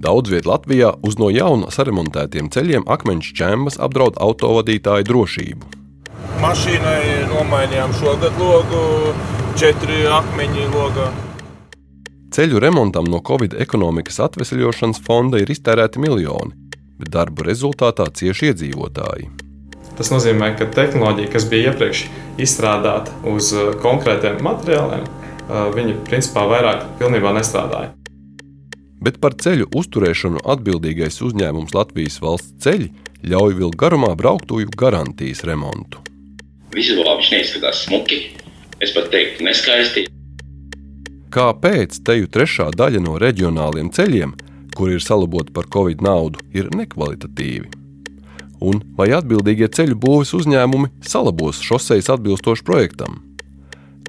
Daudz vietā Latvijā uz no jauna saremontētiem ceļiem akmeņu čembas apdraud autovadītāju drošību. Mašīnai nomainījām šogad logu, četri akmeņi logā. Ceļu remontam no Covid ekonomikas atvesļošanas fonda ir iztērēti miljoni, bet darbu rezultātā cieši iedzīvotāji. Tas nozīmē, ka tehnoloģija, kas bija iepriekš izstrādāta uz uh, konkrētiem materiāliem, uh, viņi principā vairāk pilnībā nestrādāja. Bet par ceļu uzturēšanu atbildīgais uzņēmums Latvijas valsts ceļi ļauj vilkt garumā brauktuju garantijas remontu. Vizuāli viņš neizskatās smuki, es pat teiktu, neskaisti. Kāpēc teju trešā daļa no reģionāliem ceļiem, kur ir salaboti par covid naudu, ir nekvalitatīvi? Un vai atbildīgie ceļu būves uzņēmumi salabos šoseis atbilstoši projektam?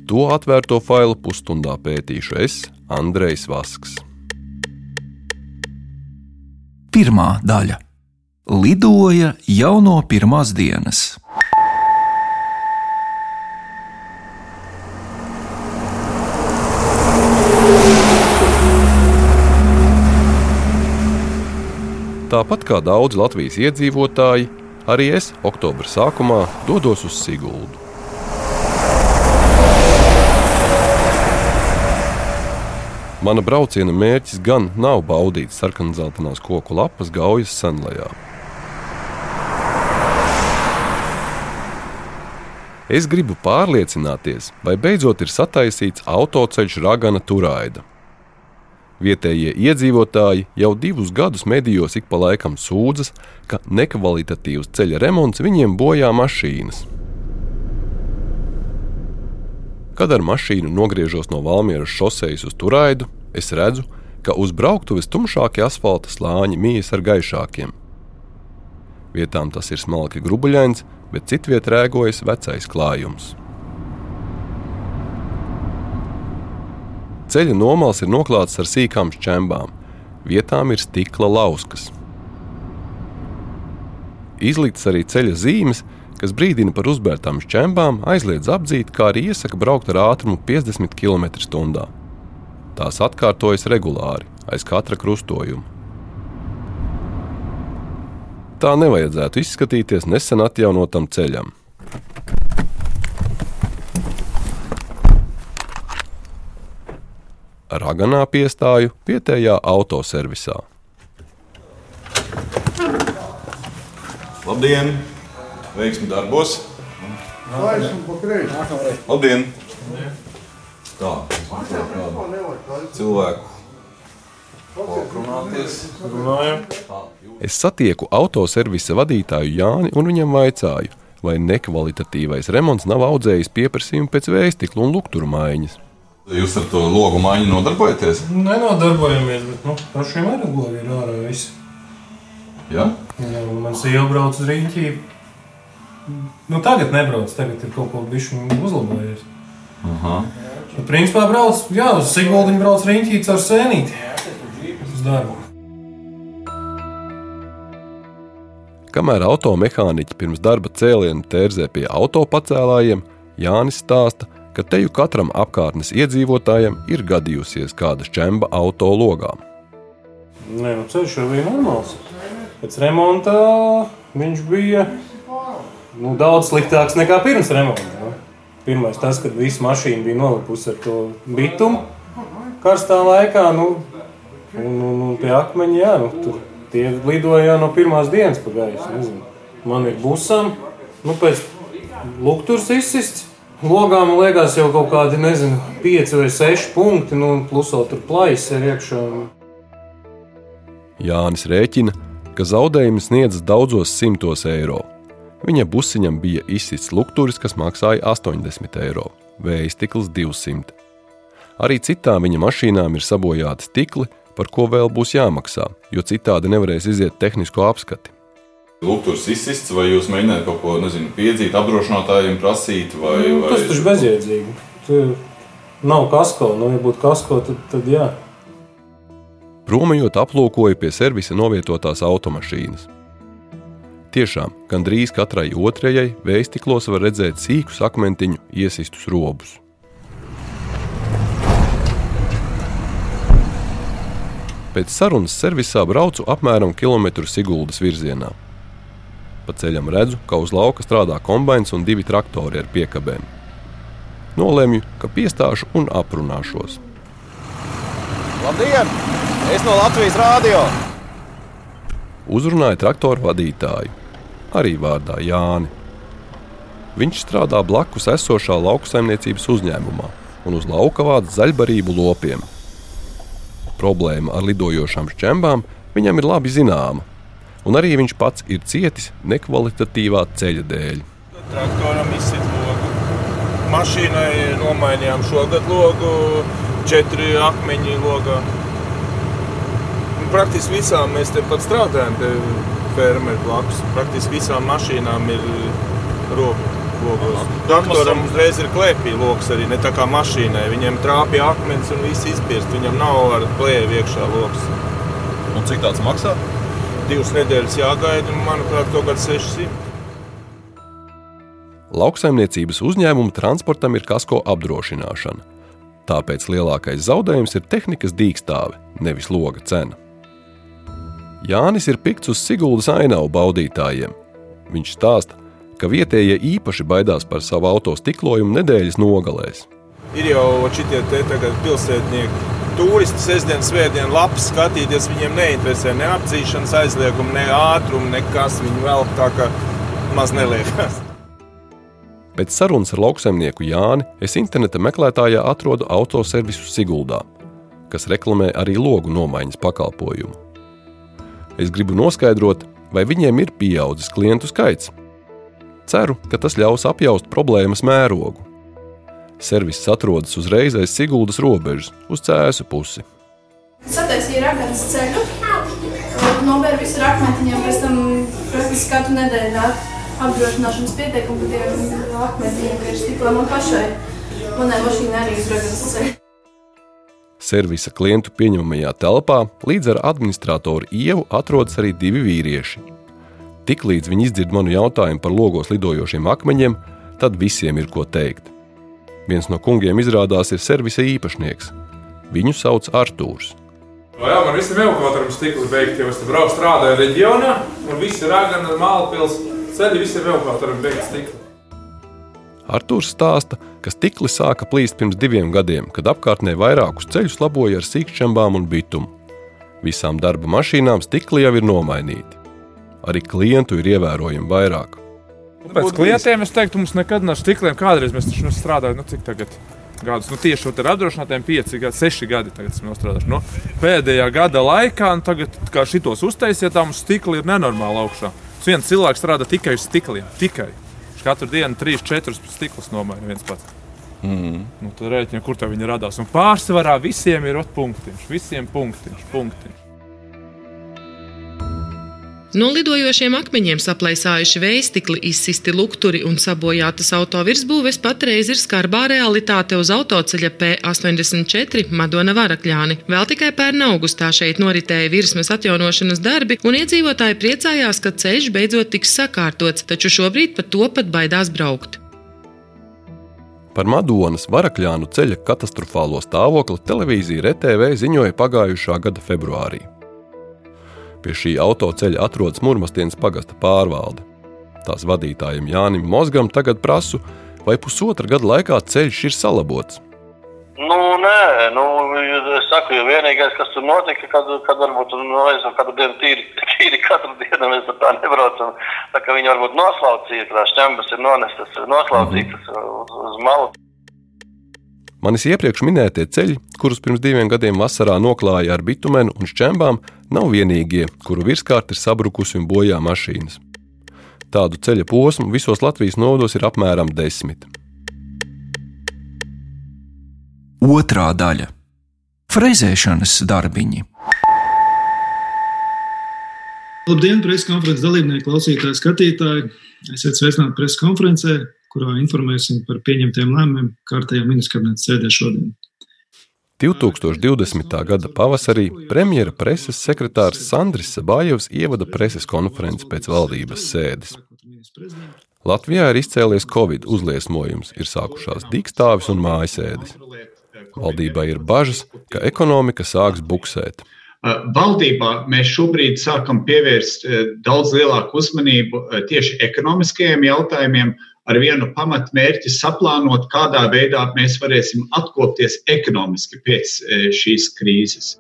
To atvērto failu pusstundā pētīšu es, Andrejs Vasks. Pirmā daļa - lidoja jau no pirmās dienas. Tāpat kā daudzi Latvijas iedzīvotāji, arī es oktobra sākumā dodos uz Siguldu. Mana brauciena mērķis gan nav baudīt sarkanzeltainās koku lapas gaujas senlajā. Es gribu pārliecināties, vai beidzot ir sataisīts autoceļš Ragana Turaida. Vietējie iedzīvotāji jau divus gadus medijos ik pa laikam sūdzas, ka nekvalitatīvs ceļa remonts viņiem bojā mašīnas. Kad ar mašīnu nogriežos no Valmieras šosejas uz Turaidu, es redzu, ka uz brauktuves tumšākie asfalta slāņi mijas ar gaišākiem. Vietām tas ir smalki grubuļains, bet citviet rēgojas vecais klājums. Ceļa nomals ir noklāts ar sīkām šķembām, vietām ir stikla lauskas. Izlikts arī ceļa zīmes, kas brīdina par uzbērtām šķembām, aizliedz apdzīt, kā arī iesaka braukt ar ātrumu 50 km/h. Tās atkārtojas regulāri aiz katra krustojuma. Tā nevajadzētu izskatīties nesen atjaunotam ceļam. Raganā piestāju vietējā autoservisā. Labdien! Veiksmi darbos! Labdien! Tā, cilvēku. Es satieku autoservisa vadītāju Jāni un viņam vaicāju, vai nekvalitatīvais remonts nav audzējis pieprasījumu pēc vēstiklu un lukturu maiņas. Jūs ar to logu maiņu nodarbojaties? Nenodarbojamies, bet nu, pašiem arī logi ir ārā viss. Jā? Jā, man sieva brauc uz rīņķi. Nu, tagad nebrauc, tagad ir kaut bišķi uzlabojies. Aha. Bet, principā brauc, jā, uz Siguldiņu brauc rīņķīts ar sēnīti. Uz darbu. Kamēr automehāniķi pirms darba cēlienu tērzē pie autopacēlājiem, Jānis stāsta, ka teju katram apkārtnes iedzīvotājam ir gadījusies kāda čemba auto logā. Nē, nu ceļš jau bija normāls. Pēc remonta viņš bija nu, daudz sliktāks nekā pirms remonta. Pirmais tas, kad visa mašīna bija nolipusi ar to bitumu karstā laikā. Nu, un, un, un pie akmeņa, jā, nu, tur tie lidoja jau no pirmās dienas pa gaisu. nezinu. Man ir busam, nu, pēc lukturs izsists. Logā man liekas, jau kaut kādi, nezinu, pieci vai seši punkti, nu, plus vēl tur plājas ir iekšā. Jānis rēķina, ka zaudējumi sniedzas daudzos simtos eiro. Viņa busiņam bija izsists lukturis, kas maksāja 80 eiro, vēja stikls 200. Arī citām viņa mašīnām ir sabojāti stikli, par ko vēl būs jāmaksā, jo citādi nevarēs iziet tehnisko apskati. Lūgturs izsists, vai jūs mēģināt kaut ko nezinu, piedzīt, apdrošinātājiem prasīt? Vai, Nu, vai... tas taču bezjēdzīgi. Tur nav kasko, nu, ja būtu kasko, tad, tad jā. Promajot aplūkoja pie servisa novietotās automašīnas. Tiešām, gandrīz katrai otrajai vējstiklos var redzēt sīkus akmentiņu iesistus robus. Pēc sarunas servisā braucu apmēram kilometru Siguldas virzienā. Pa ceļam redzu, ka uz lauka strādā kombināts un divi traktori ar piekabēm. Nolēmu, ka piestāšu un aprunāšos. Labdien! Es no Latvijas rādio! Uzrunāja traktora vadītāju, arī vārdā Jāni. Viņš strādā blakus esošā lauksaimniecības uzņēmumā un uz lauka vāc zaļbarību lopiem. Problēma ar lidojošām šķembām viņam ir labi zināma, un arī viņš pats ir cietis nekvalitatīvā ceļa dēļ. Traktoram izsit logu. Mašīnai nomainījām šogad logu, četri akmeņi logā. Un Praktiski visām mēs tepat strādājam, te fermeri blakus. Praktiski visām mašīnām ir roka. Logos. Traktoram uzreiz ir klēpī lokus arī ne tā kā mašīnai. Viņiem trāpīja akmens un viss izbirst. Viņam nav ar plēvi iekšā lokus. Un cik tāds maksā? Divas nedēļas jāgaida un, manuprāt, kaut kāds 600. Lauksaimniecības uzņēmuma transportam ir kasko apdrošināšana. Tāpēc lielākais zaudējums ir tehnikas dīkstāve, nevis loga cena. Jānis ir pikts uz Siguldas ainavu baudītājiem. Viņš stāsta, ka vietējie īpaši baidās par savu auto stiklojumu nedēļas nogalēs. Ir jau šitie pilsētnieki. Turisti sestdien, svētdien, labi skatīties, viņiem neinteresē ne apdzīšanas aizliegumi, ne ātrumi, nekas. Viņi vēl tā kā maz neliekas. Pēc sarunas ar lauksaimnieku Jāni es interneta meklētājā atrodu autoservisu Siguldā, kas reklamē arī logu nomaiņas pakalpojumu. Es gribu noskaidrot, vai viņiem ir pieaudzis klientu skaits. Ceru, ka tas ļaus apjaust problēmas mērogu. Servis atrodas uzreiz aiz Siguldas robežas, uz cēsu pusi. Sataisīja raganas ceļu, novēr visu rakmetiņiem, pēc tam praktiski katru nedēļu apdrošināšanas pieteikumu par tiem akmetiņiem, ka ir stikla man pašai. Manai mašīnai arī uz raganas ceļu. Servisa klientu pieņemamajā telpā līdz ar administratoru ievu atrodas arī divi vīrieši. Tiklīdz viņi izdzird manu jautājumu par logos lidojošiem akmeņiem, tad visiem ir ko teikt. Viens no kungiem izrādās ir servisa īpašnieks. Viņu sauc Artūrs. O jā, man visam evakuatoram stikli beigti, jo es tur braucu strādāju reģionā, un visi ragana, mālpils, ceļi visiem evakuatoram beigti stikli. Artūrs stāsta, ka stikli sāka plīst pirms diviem gadiem, kad apkārtnē vairākus ceļus laboja ar sīkšķembām un bitumu. Visām darba mašīnām stikli jau ir nomainīti. Arī klientu ir ievērojami vairāk. Pēc klientiem es teiktu, mums nekad nav stikliem. Kādreiz mēs taču nu strādājam, nu cik tagad gadus. Nu, tieši ar apdrošinātiem 5 gadi, 6 gadi tagad esmu nostrādājis. Nu, pēdējā gada laikā, un tagad, kā šitos uztaisiet, tā mums stikli ir nenormāli augšā. Tas viens cilvēks strādā tikai uz stikliem. Tikai. Viņš katru dienu 3-4 stiklus nomaina viens pats. Mm. Nu, tad rēķina, kur tā viņi radās. Un pārsvarā visiem ir punktiņš, visiem punktiņš, punktiņš. No lidojošiem akmeņiem saplēsājuši vējstikli, izsisti lukturi un sabojātas auto virsbūves patreiz ir skarbā realitāte uz autoceļa P84 Madona Varakļāni. Vēl tikai pērn augustā šeit noritēja virsmas atjaunošanas darbi, un iedzīvotāji priecājās, ka ceļš beidzot tiks sakārtots, taču šobrīd pat to pat baidās braukt. Par Madonas Varakļānu ceļa katastrofālo stāvokli televīzija RTV ziņoja pagājušā gada februārī. Pie šī autoceļa atrodas Mūrmastienas pagasta pārvalde. Tās vadītājiem Jānim Mozgam tagad prasu, vai pusotra gada laikā ceļš ir salabots. Nu, nē, nu, es saku, jo vienīgais, kas tur notika, kad, kad varbūt tur nu, es katru dienu tīri, tīri katru dienu mēs ar tā nebraucam. Tā kā viņi varbūt noslaucīja, tās šķembas ir nonestas, noslaucītas uz, uz malu. Manis iepriekš minētie ceļi, kurus pirms diviem gadiem vasarā noklāja ar bitumenu un šķembām, nav vienīgie, kuru virskārta ir sabrukusi un bojā mašīnas. Tādu ceļa posmu visos Latvijas novados ir apmēram desmit. Otra daļa - frezēšanas darbiņi. Labdien, preses konferences dalībnieki, klausītāji, skatītāji! Esiet sveicināti preses konferencē, kurā informēsim par pieņemtiem lēmumiem kārtējā ministra kabineta sēdē šodien. 2020. gada pavasarī premjera preses sekretārs Sandris Sabājevs ievada preses konferenci pēc valdības sēdes. Latvijā ir izcēlies Covid uzliesmojums, ir sākušās dīkstāvis un mājasēdes. Valdībai ir bažas, ka ekonomika sāks buksēt. Valdībā mēs šobrīd sākam pievērst daudz lielāku uzmanību tieši ekonomiskajiem jautājumiem, ar vienu pamatmērķi saplānot, kādā veidā mēs varēsim atkopties ekonomiski pēc šīs krīzes.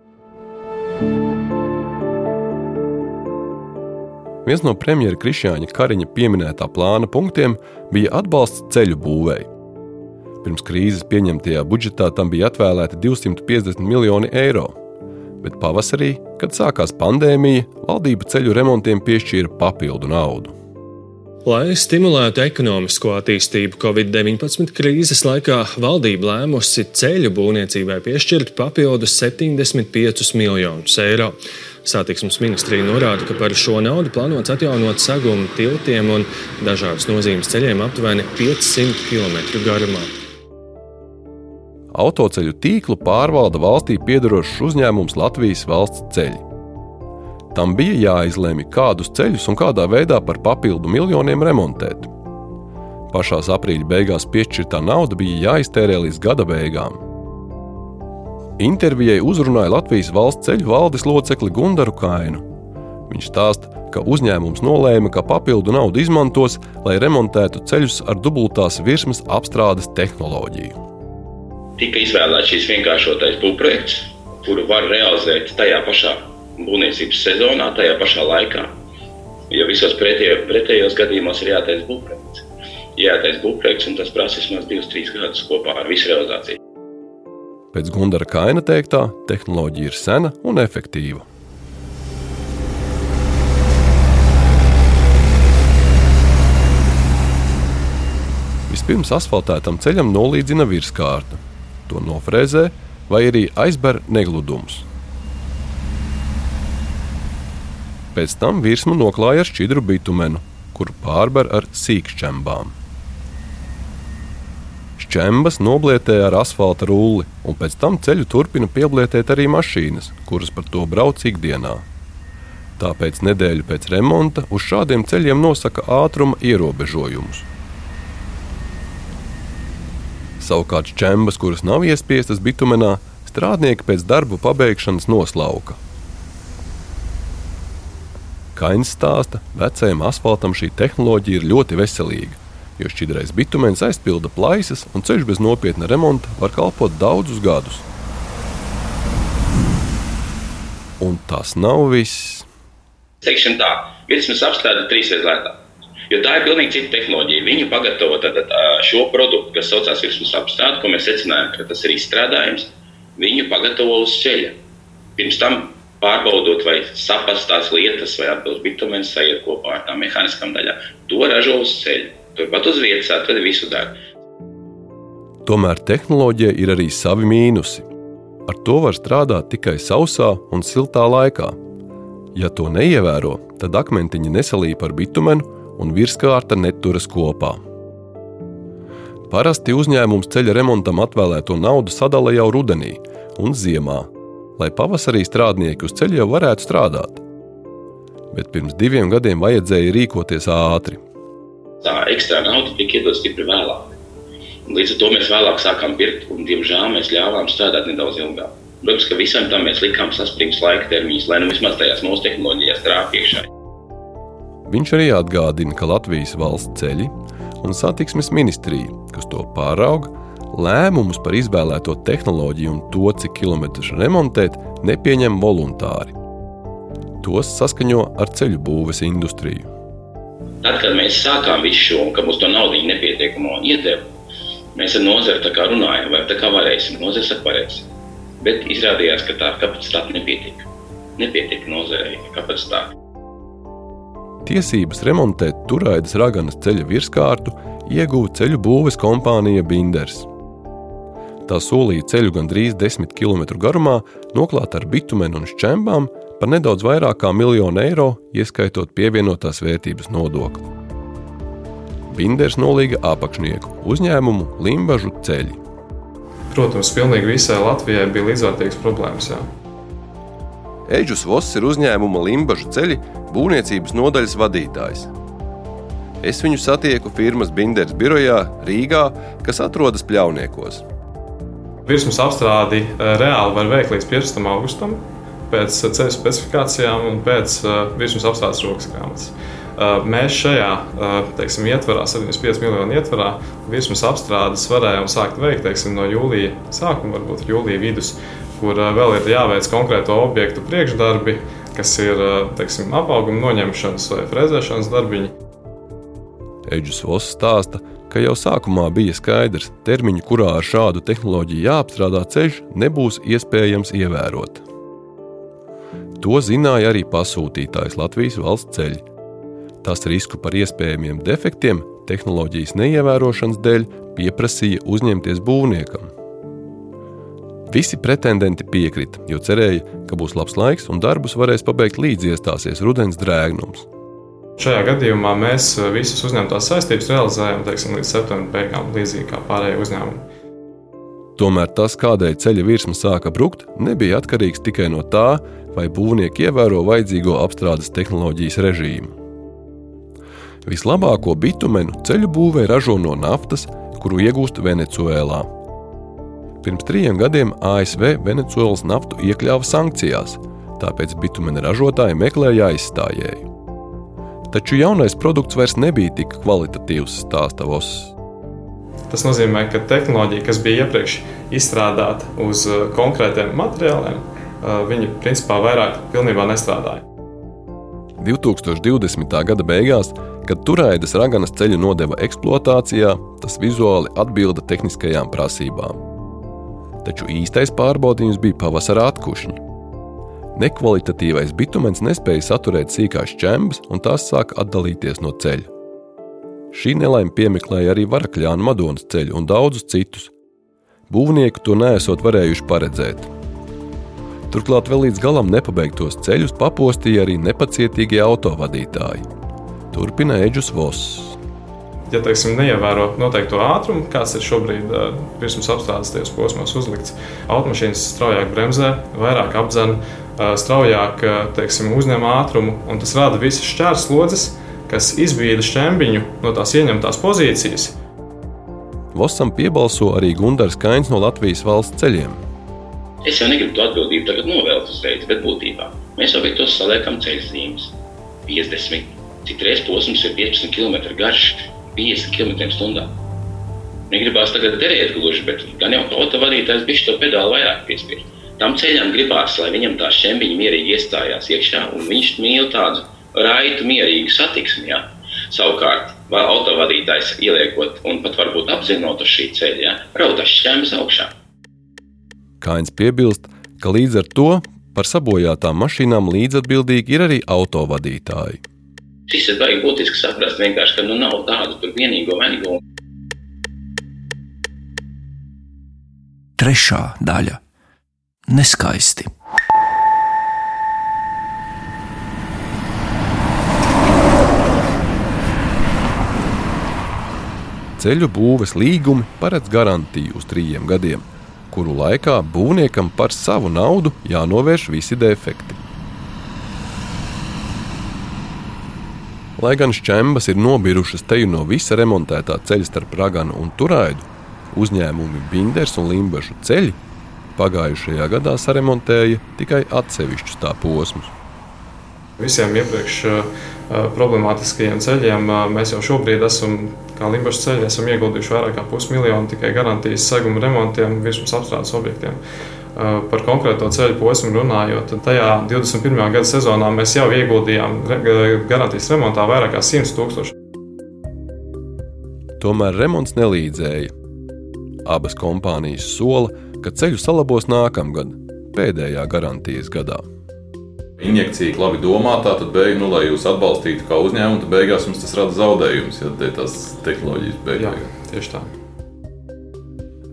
Viens no premjera Krišjāņa Kariņa pieminētā plāna punktiem bija atbalsts ceļu būvēi. Pirms krīzes pieņemtajā budžetā tam bija atvēlēti 250 miljoni eiro, bet pavasarī, kad sākās pandēmija, valdība ceļu remontiem piešķīra papildu naudu. Lai stimulētu ekonomisko attīstību Covid-19 krīzes laikā, valdība lēmusi ceļu būvniecībai piešķirt papildus 75 miljonus eiro. Satiksmes ministrija norāda, ka par šo naudu plānots atjaunot segumu tiltiem un dažādas nozīmes ceļiem aptuveni 500 km garumā. Autoceļu tīklu pārvalda valstī piedarošs uzņēmums Latvijas valsts ceļi. Tam bija jāizlemj, kādus ceļus un kādā veidā par papildu miljoniem remontēt. Pašā aprīļa beigās piešķirtā nauda bija jāiztērē līdz gada beigām. Intervijai uzrunāja Latvijas valsts ceļu valdes locekli Gundaru Kainu. Viņš stāsta, ka uzņēmums nolēma, ka papildu naudu izmantos, lai remontētu ceļus ar dubultās virsmas apstrādes tehnoloģiju. Tika izvēlēts šis vienkāršotais būvprojekts, kuru var realizēt tajā pašā būvniecības sezonā, tajā pašā laikā. Jo visos pretējo, pretējos gadījumos ir jātaisa būvprojekts. Jātaisa būvprojekts, un tas prasa vismaz 2-3 gadus kopā ar visu realizāciju. Pēc Gundara Kaina teiktā, tehnoloģija ir sena un efektīva. Vispirms asfaltētam ceļam nolīdzina virskārta, to nofrēzē vai arī aizber negludums. Pēc tam virsmu noklāja ar šķidru bitumenu, kuru pārber ar sīkšķembām. Čembas noblietē ar asfalta rulli, un pēc tam ceļu turpina pieblietēt arī mašīnas, kuras par to brauc ikdienā. Tāpēc nedēļu pēc remonta uz šādiem ceļiem nosaka ātruma ierobežojumus. Savukārt čembas, kuras nav iespiestas bitumenā, strādnieki pēc darbu pabeigšanas noslauka. Kains stāsta, vecajam asfaltam šī tehnoloģija ir ļoti veselīga jo šķidrais bitumens aizpilda plaisas un ceļš bez nopietna remonta var kalpot daudzus gadus. Un tas nav viss. Teiksim tā, virsmas apstrāde trīsreiz lētāk. Jo tā ir pilnīgi cita tehnoloģija. Viņi pagatavo tātad, šo produktu, kas saucās virsmas apstrāde, ko mēs secinājām, ka tas ir izstrādājums. Viņu pagatavo uz ceļa. Pirms tam pārbaudot, vai sapastās lietas, vai atbilst bitumens, sajiet kopā ar tām mehāniskām daļām. To ražo uz ceļa. Turpat uz vietas atveda visu darbu. Tomēr tehnoloģija ir arī savi mīnusi. Ar to var strādāt tikai sausā un siltā laikā. Ja to neievēro, tad akmentiņi nesalīp ar bitumenu un virskārta neturas kopā. Parasti uzņēmums ceļa remontam atvēlēto naudu sadala jau rudenī un ziemā, lai pavasarī strādnieki uz ceļa jau varētu strādāt. Bet pirms diviem gadiem vajadzēja rīkoties ātri, tā ekstra nauda tika iedota stipri vēlāk. Līdz ar to mēs vēlāk sākām pirkt, un diemžēl mēs ļāvām strādāt nedaudz ilgāk. Protams, ka visam tam mēs likām saspringts laika termiņus, lai nu vismaz tajās mūsu tehnoloģijās trāpītu iekšā. Viņš arī atgādina, ka Latvijas valsts ceļi un satiksmes ministrija, kas to pārauga, lēmumus par izvēlēto tehnoloģiju un to, cik kilometrus remontēt, nepieņem voluntāri. Tos saskaņo ar ceļu būves industriju. Tad, kad mēs sākām visu šo, ka mums to naudu nepietiekamo iedeva, mēs ar nozari runājām, vai tā kā varēsim. Nozare saka, varēsim. Bet izrādījās, ka tā kapacitāte nepietika. Nepietika nozarei kapacitāte. Tiesības remontēt Turaidas raganas ceļa virskārtu ieguva ceļu būves kompānija Binders. Tā solīja ceļu gandrīz 10 km garumā, noklāt ar bitumenu un šķembām, par nedaudz vairāk kā miljonu eiro, ieskaitot pievienotās vērtības nodokli. Binders nolīga apakšnieku uzņēmumu Limbažu ceļi. Protams, pilnīgi visai Latvijai bija līdzvērtīgas problēmas. Jā. Eģus Voss ir uzņēmuma Limbažu ceļi būvniecības nodaļas vadītājs. Es viņu satieku firmas Binders birojā Rīgā, kas atrodas Pļauniekos. Virsmas apstrādi eh, reāli var veikt līdz 15. augustam. pēc ceļu specifikācijām un pēc virsmas apstādes rokas grāmatas. Mēs šajā teiksim, ietvarā, 75 miljonu ietvarā, virsmas apstrādes varējām sākt veikt teiksim, no jūlija sākuma, varbūt jūlija vidus, kur vēl ir jāveic konkrēto objektu priekšdarbi, kas ir teiksim, apauguma noņemšanas vai frezēšanas darbiņi. Eģis Voss stāsta, ka jau sākumā bija skaidrs, ka termiņu, kurā ar šādu tehnoloģiju jāapstrādā ceļš, nebūs iespējams ievērot. To zināja arī pasūtītājs Latvijas valsts ceļi. Tas risku par iespējamiem defektiem tehnoloģijas neievērošanas dēļ pieprasīja uzņemties būvniekam. Visi pretendenti piekrita, jo cerēja, ka būs labs laiks un darbus varēs pabeigt līdz iestāsies rudens drēgnums. Šajā gadījumā mēs eh, visas uzņemtās saistības realizējam teiksim, līdz septembra beigām, līdzīgi kā pārējie uzņēmumi. Tomēr tas, kādēļ ceļa virsma sāka brukt, nebija atkarīgs tikai no tā, vai būvnieki ievēro vajadzīgo apstrādes tehnoloģijas režīmu. Vislabāko bitumenu ceļu būvē ražo no naftas, kuru iegūst Venecuēlā. Pirms trim gadiem ASV Venecuēlas naftu iekļāva sankcijās, tāpēc bitumena ražotāji meklēja aizstājēju. Taču jaunais produkts vairs nebija tik kvalitatīvs, stāsta Voss. Tas nozīmē, ka tehnoloģija, kas bija iepriekš izstrādāta uz uh, konkrētiem materiāliem, uh, viņi principā vairāk pilnībā nestrādāja. 2020. gada beigās, kad Turaidas raganas ceļu nodeva eksploatācijā, tas vizuāli atbilda tehniskajām prasībām. Taču īstais pārbaudījums bija pavasara atkušņi. Nekvalitatīvais bitumens nespēja saturēt sīkās čembas, un tās sāk atdalīties no ceļa. Šī nelaime piemeklēja arī Varakļānu Madonas ceļu un daudzus citus. Būvnieki to nesot varējuši paredzēt. Turklāt vēl līdz galam nepabeigtos ceļus papostīja arī nepacietīgie autovadītāji. Turpina Eģus Voss ja teiksim, neievēro noteikto ātrumu, kāds ir šobrīd virsmas apstādes tajos posmos uzlikts, automašīnas straujāk bremzē, vairāk apdzen, straujāk teiksim, uzņem ātrumu, un tas rada visas šķērslodzes, kas izbīda šķembiņu no tās ieņemtās pozīcijas. Vosam piebalso arī Gunārs Kains no Latvijas valsts ceļiem. Es jau negribu to atbildību tagad novēlt uzreiz, bet būtībā mēs objektos saliekam ceļzīmes 50. Citreiz posms ir 15 km garš, 50 km/h. Negribās tagad derēt gluži, bet gan jau autovadītājs bišķi to pedāli vairāk piespiež. Tam ceļam gribās, lai viņam tā šķembiņa mierīgi iestājās iekšā, un viņš mīl tādu raitu, mierīgu satiksmi. Ja? Savukārt, vai autovadītājs ieliekot un pat varbūt apzinot uz šī ceļa, ja? rautas šķēmas augšā. Kains piebilst, ka līdz ar to par sabojātām mašīnām līdzatbildīgi ir arī autovadītāji. Šis ir baigi būtiski saprast, ka nu nav tādu vienīgo vainīgo. Trešā daļa neskaisti. Ceļu būves līgumi paredz garantiju uz trījiem gadiem, kuru laikā būvniekam par savu naudu jānovērš visi defekti. Lai gan šķembas ir nobirušas teju no visa remontētā ceļa starp Raganu un Turaidu, uzņēmumi Binders un Limbažu ceļi Pagājušajā gadā saremontēja tikai atsevišķus tā posmus. Visiem iepriekš uh, problemātiskajiem ceļiem uh, mēs jau šobrīd esam, kā Limbaģis ceļā, esam ieguldījuši vairāk kā pusmiljonu tikai garantijas seguma remontiem, virsmas apstrādes objektiem. Uh, par konkrēto ceļu posmu runājot, tajā 21. gada sezonā mēs jau ieguldījām garantijas remontā vairāk kā 100 tūkstoši. Tomēr remonts nelīdzēja. Abas kompānijas sola, ka ceļu salabos nākamgad, pēdējā garantijas gadā. Injekcija labi domāta, tad beig, nu, lai jūs atbalstītu kā uzņēmumu, tad beigās jums tas rada zaudējumus, ja tās tehnoloģijas beigās. Jā, tieši tā.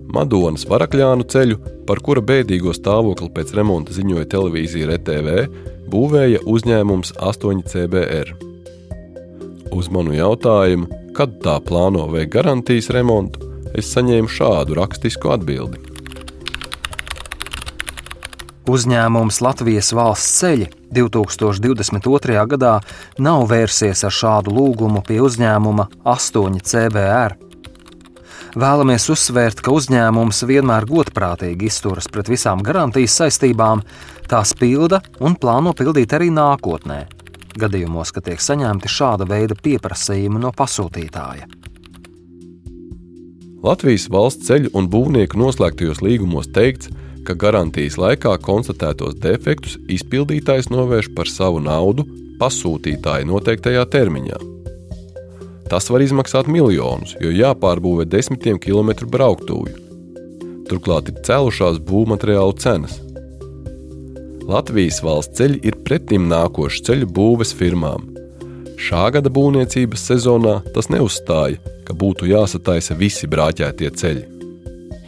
Madonas Varakļānu ceļu, par kura bēdīgo stāvokli pēc remonta ziņoja televīzija RTV, būvēja uzņēmums 8CBR. Uz manu jautājumu, kad tā plāno veikt garantijas remontu, es saņēmu šādu rakstisku atbildi. Uzņēmums Latvijas valsts ceļi 2022. gadā nav vērsies ar šādu lūgumu pie uzņēmuma 8 CBR. Vēlamies uzsvērt, ka uzņēmums vienmēr godprātīgi izturas pret visām garantijas saistībām, tās pilda un plāno pildīt arī nākotnē, gadījumos, kad tiek saņemti šāda veida pieprasījumi no pasūtītāja. Latvijas valsts ceļu un būvnieku noslēgtajos līgumos teikts, ka garantijas laikā konstatētos defektus izpildītājs novērš par savu naudu pasūtītāja noteiktajā termiņā. Tas var izmaksāt miljonus, jo jāpārbūvē desmitiem kilometru brauktuvju. Turklāt ir cēlušās būvmateriālu cenas. Latvijas valsts ceļi ir pretim nākoši ceļu būves firmām. Šā gada būvniecības sezonā tas neuzstāja, ka būtu jāsataisa visi brāķētie ceļi.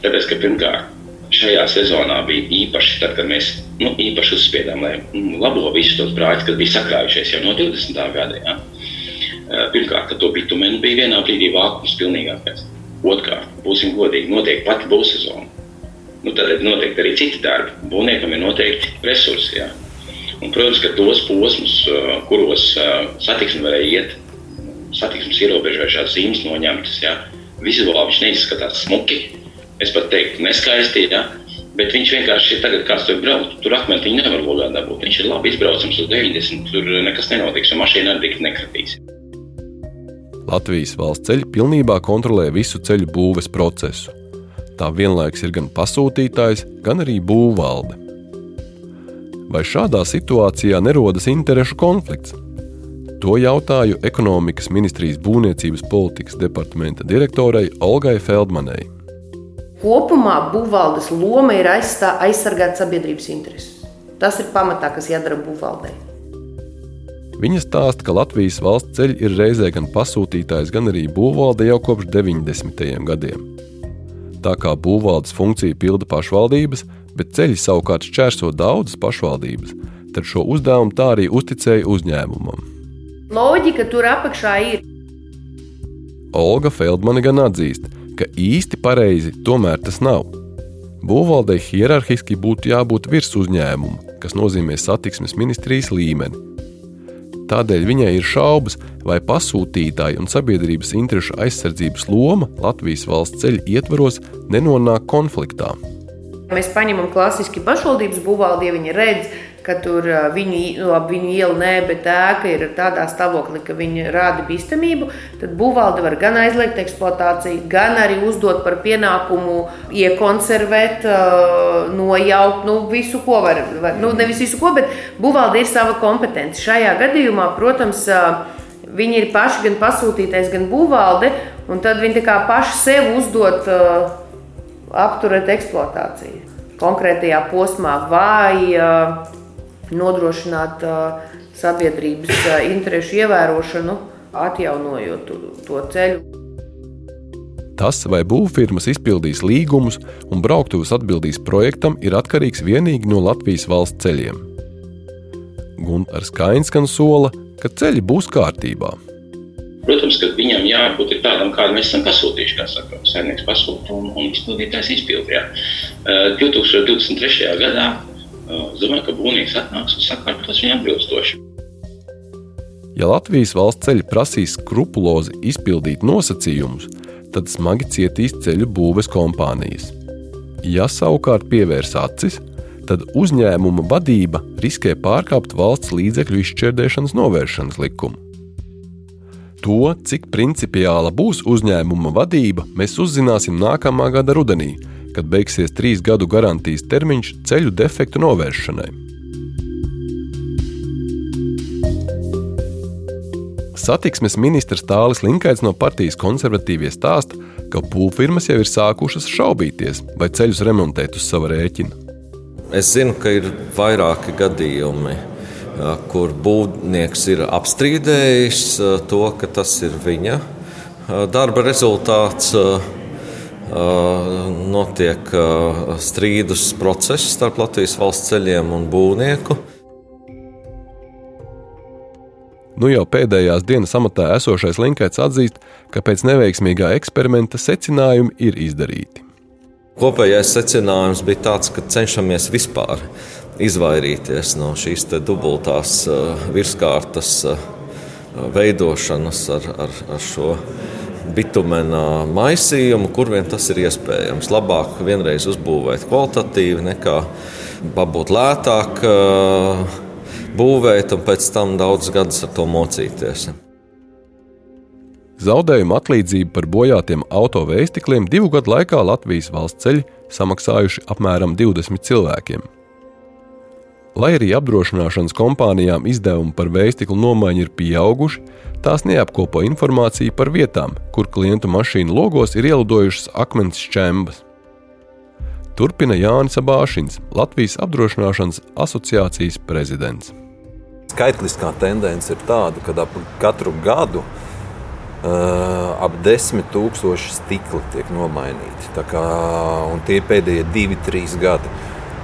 Tāpēc, ka pirmkārt šajā sezonā bija īpaši, tad, kad mēs nu, īpaši uzspiedām, lai labo visus tos brāļus, kas bija sakrājušies jau no 20. gada. Ja? Eh, pirmkārt, to bitumenu bija vienā brīdī vākums pilnīgākais. Otrkārt, būsim godīgi, notiek pati būvsezona. Nu, tad ir noteikti arī citi darbi. Būvniekam ir noteikti resursi. Jā. Un, protams, ka tos posmus, eh, kuros eh, satiksme varēja iet, satiksmes ierobežojušās zīmes noņemtas, jā, vizuāli viņš neizskatās smuki. Es pat teiktu, neskaisti, jā, bet viņš vienkārši ir tagad, kāds tur brauc. Tur akmeni nevar logā dabūt. Viņš ir labi izbraucams uz 90, tur nekas nenotiks, un mašīna arī tik nekratīs. Latvijas valsts ceļi pilnībā kontrolē visu ceļu būves procesu. Tā vienlaikus ir gan pasūtītājs, gan arī būvvalde. Vai šādā situācijā nerodas interešu konflikts? To jautāju ekonomikas ministrijas būvniecības politikas departamenta direktorai Olgai Feldmanai. Kopumā būvvaldes loma ir aizstā, aizsargāt sabiedrības intereses. Tas ir pamatā, kas jādara būvvaldei. Viņa stāsta, ka Latvijas valsts ceļi ir reizē gan pasūtītājs, gan arī būvvalde jau kopš 90. gadiem. Tā kā būvvaldes funkciju pilda pašvaldības, bet ceļi savukārt šķērso daudzas pašvaldības, tad šo uzdevumu tā arī uzticēja uzņēmumam. Loģika tur apakšā ir. Olga Feldmane gan atzīst, ka īsti pareizi tomēr tas nav. Būvvaldei hierarhiski būtu jābūt virs uzņēmuma, kas nozīmē satiksmes ministrijas līmeni, Tādēļ viņai ir šaubas, vai pasūtītāja un sabiedrības interešu aizsardzības loma Latvijas valsts ceļu ietvaros nenonāk konfliktā. Mēs paņemam klasiski pašvaldības būvvaldi, ja viņi redz, ka tur viņu, labi, viņu iela nē, bet ēka ir tādā stāvoklī, ka viņi rāda bīstamību, tad būvvalde var gan aizliegt eksploatāciju, gan arī uzdot par pienākumu iekonservēt, nojaukt, nu, visu, ko var. Nu, nevis visu, ko, bet būvvalde ir sava kompetence. Šajā gadījumā, protams, viņi ir paši gan pasūtītais, gan būvvalde, un tad viņi paši sev uzdot apturēt eksploatāciju konkrētajā posmā vai nodrošināt sabiedrības interesu ievērošanu, atjaunojot to ceļu. Tas, vai būvfirmas izpildīs līgumus un brauktuves atbildīs projektam, ir atkarīgs tikai no Latvijas valsts ceļiem. Gunārs Kains gan sola, ka ceļi būs kārtībā. Protams, ka viņam jābūt tādam, kādu mēs esam pasūtījuši. Kā saka, saimnieks pasūta un, un izpildītājs izpildīja. 2023. gadā Es domāju, ka būvnieks atnāks un sakārtos viņu atbilstoši. Ja Latvijas valsts ceļi prasīs skrupulozi izpildīt nosacījumus, tad smagi cietīs ceļu būves kompānijas. Ja savukārt pievērs acis, tad uzņēmuma vadība riskē pārkāpt valsts līdzekļu izšķērdēšanas novēršanas likumu. To, cik principiāla būs uzņēmuma vadība, mēs uzzināsim nākamā gada rudenī, kad beigsies trīs gadu garantijas termiņš ceļu defektu novēršanai. Satiksmes ministrs Tālis Linkaits no partijas konservatīvie stāsta, ka būvfirmas jau ir sākušas šaubīties, vai ceļus remontēt uz sava rēķina. Es zinu, ka ir vairāki gadījumi, kur būvnieks ir apstrīdējis to, ka tas ir viņa darba rezultāts notiek strīdus process starp Latvijas valsts ceļiem un būvnieku. Nu jau pēdējās dienas amatā esošais Linkaits atzīst, ka pēc neveiksmīgā eksperimenta secinājumi ir izdarīti. Kopējais secinājums bija tāds, ka cenšamies vispār izvairīties no šīs dubultās virskārtas veidošanas ar, ar, ar šo bitumenā maisījumu, kur vien tas ir iespējams. Labāk vienreiz uzbūvēt kvalitatīvi nekā pabūt lētāk, būvēt un pēc tam daudz gadus ar to mocīties. Zaudējuma atlīdzību par bojātiem autovēstikliem divu gadu laikā Latvijas valsts ceļi samaksājuši apmēram 20 cilvēkiem. Lai arī apdrošināšanas kompānijām izdevumi par veistiklu nomaiņu ir pieauguši, tās neapkopo informāciju par vietām, kur klientu mašīnu logos ir ielidojušas akmens šķembas. Turpina Jānis Abāšins, Latvijas apdrošināšanas asociācijas prezidents. Skaitliskā tendence ir tāda, ka ap katru gadu Uh, ap 10,000 stikli tiek nomainīti. Kā, tie ir pēdējie divi, trīs gadi.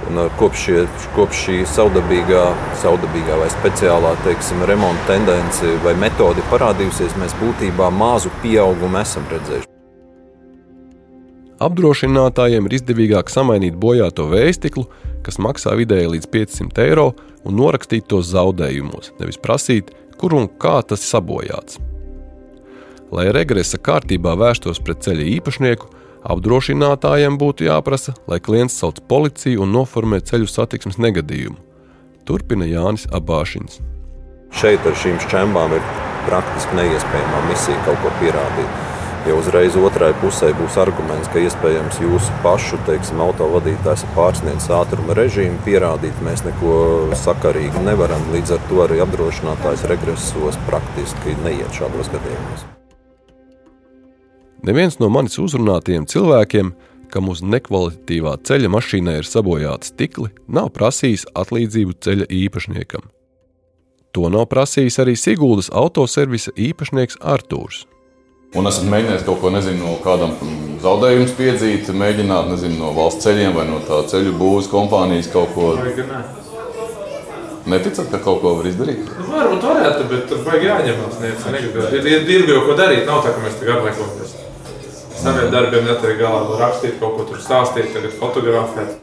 Un, uh, kopš, šie, kopš šī saudabīgā, saudabīgā vai speciālā teiksim, remonta tendence vai metode parādījusies, mēs būtībā mazu pieaugumu esam redzējuši. Apdrošinātājiem ir izdevīgāk samainīt bojāto vēstiklu, kas maksā vidēji līdz 500 eiro, un norakstīt tos zaudējumos, nevis prasīt, kur un kā tas sabojāts. Lai regresa kārtībā vērstos pret ceļa īpašnieku, apdrošinātājiem būtu jāprasa, lai klients sauc policiju un noformē ceļu satiksmes negadījumu. Turpina Jānis Abāšins. Šeit ar šīm šķembām ir praktiski neiespējama misija kaut ko pierādīt. Ja uzreiz otrai pusē būs arguments, ka iespējams jūsu pašu teiksim, autovadītājs ir pārsniedzis ātruma režīmu, pierādīt mēs neko sakarīgi nevaram. Līdz ar to arī apdrošinātājs regresos praktiski neiet šādos gadījumos. Neviens no manis uzrunātajiem cilvēkiem, kam uz nekvalitatīvā ceļa mašīnai ir sabojāti stikli, nav prasījis atlīdzību ceļa īpašniekam. To nav prasījis arī Siguldas autoservisa īpašnieks Artūrs. Un esat mēģinājis kaut ko nezinu, no kādam zaudējumu piedzīt, mēģināt nezinu, no valsts ceļiem vai no tā ceļu būvniecības kompānijas kaut ko. Neticat, ka kaut ko var izdarīt? Nu, varbūt varētu, bet tur vajag jāņemās. Ir, ir, ir jau ko darīt, nav tā, ka mēs tikai apmeklējamies. Saviem darbiem netiek galā, var rakstīt, kaut ko tur stāstīt, tagad fotografēt.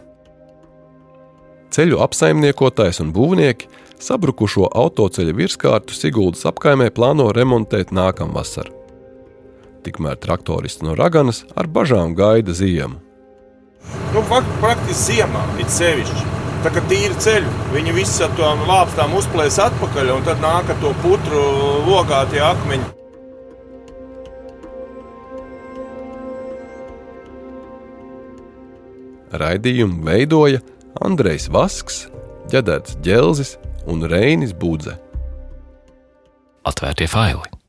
Ceļu apsaimniekotājs un būvnieki sabrukušo autoceļa virskārtu Siguldas apkaimē plāno remontēt nākamvasar. Tikmēr traktorists no Raganas ar bažām gaida ziemu. Nu, praktiski ziemā ir sevišķi. Tā kā tīri ceļi, viņi visi ar tām lāpstām uzplēs atpakaļ, un tad nāk ar to putru logātie akmeņi. Raidījumu veidoja Andrejs Vasks, Ģedēts Dželzis un Reinis Budze. Atvērtie faili!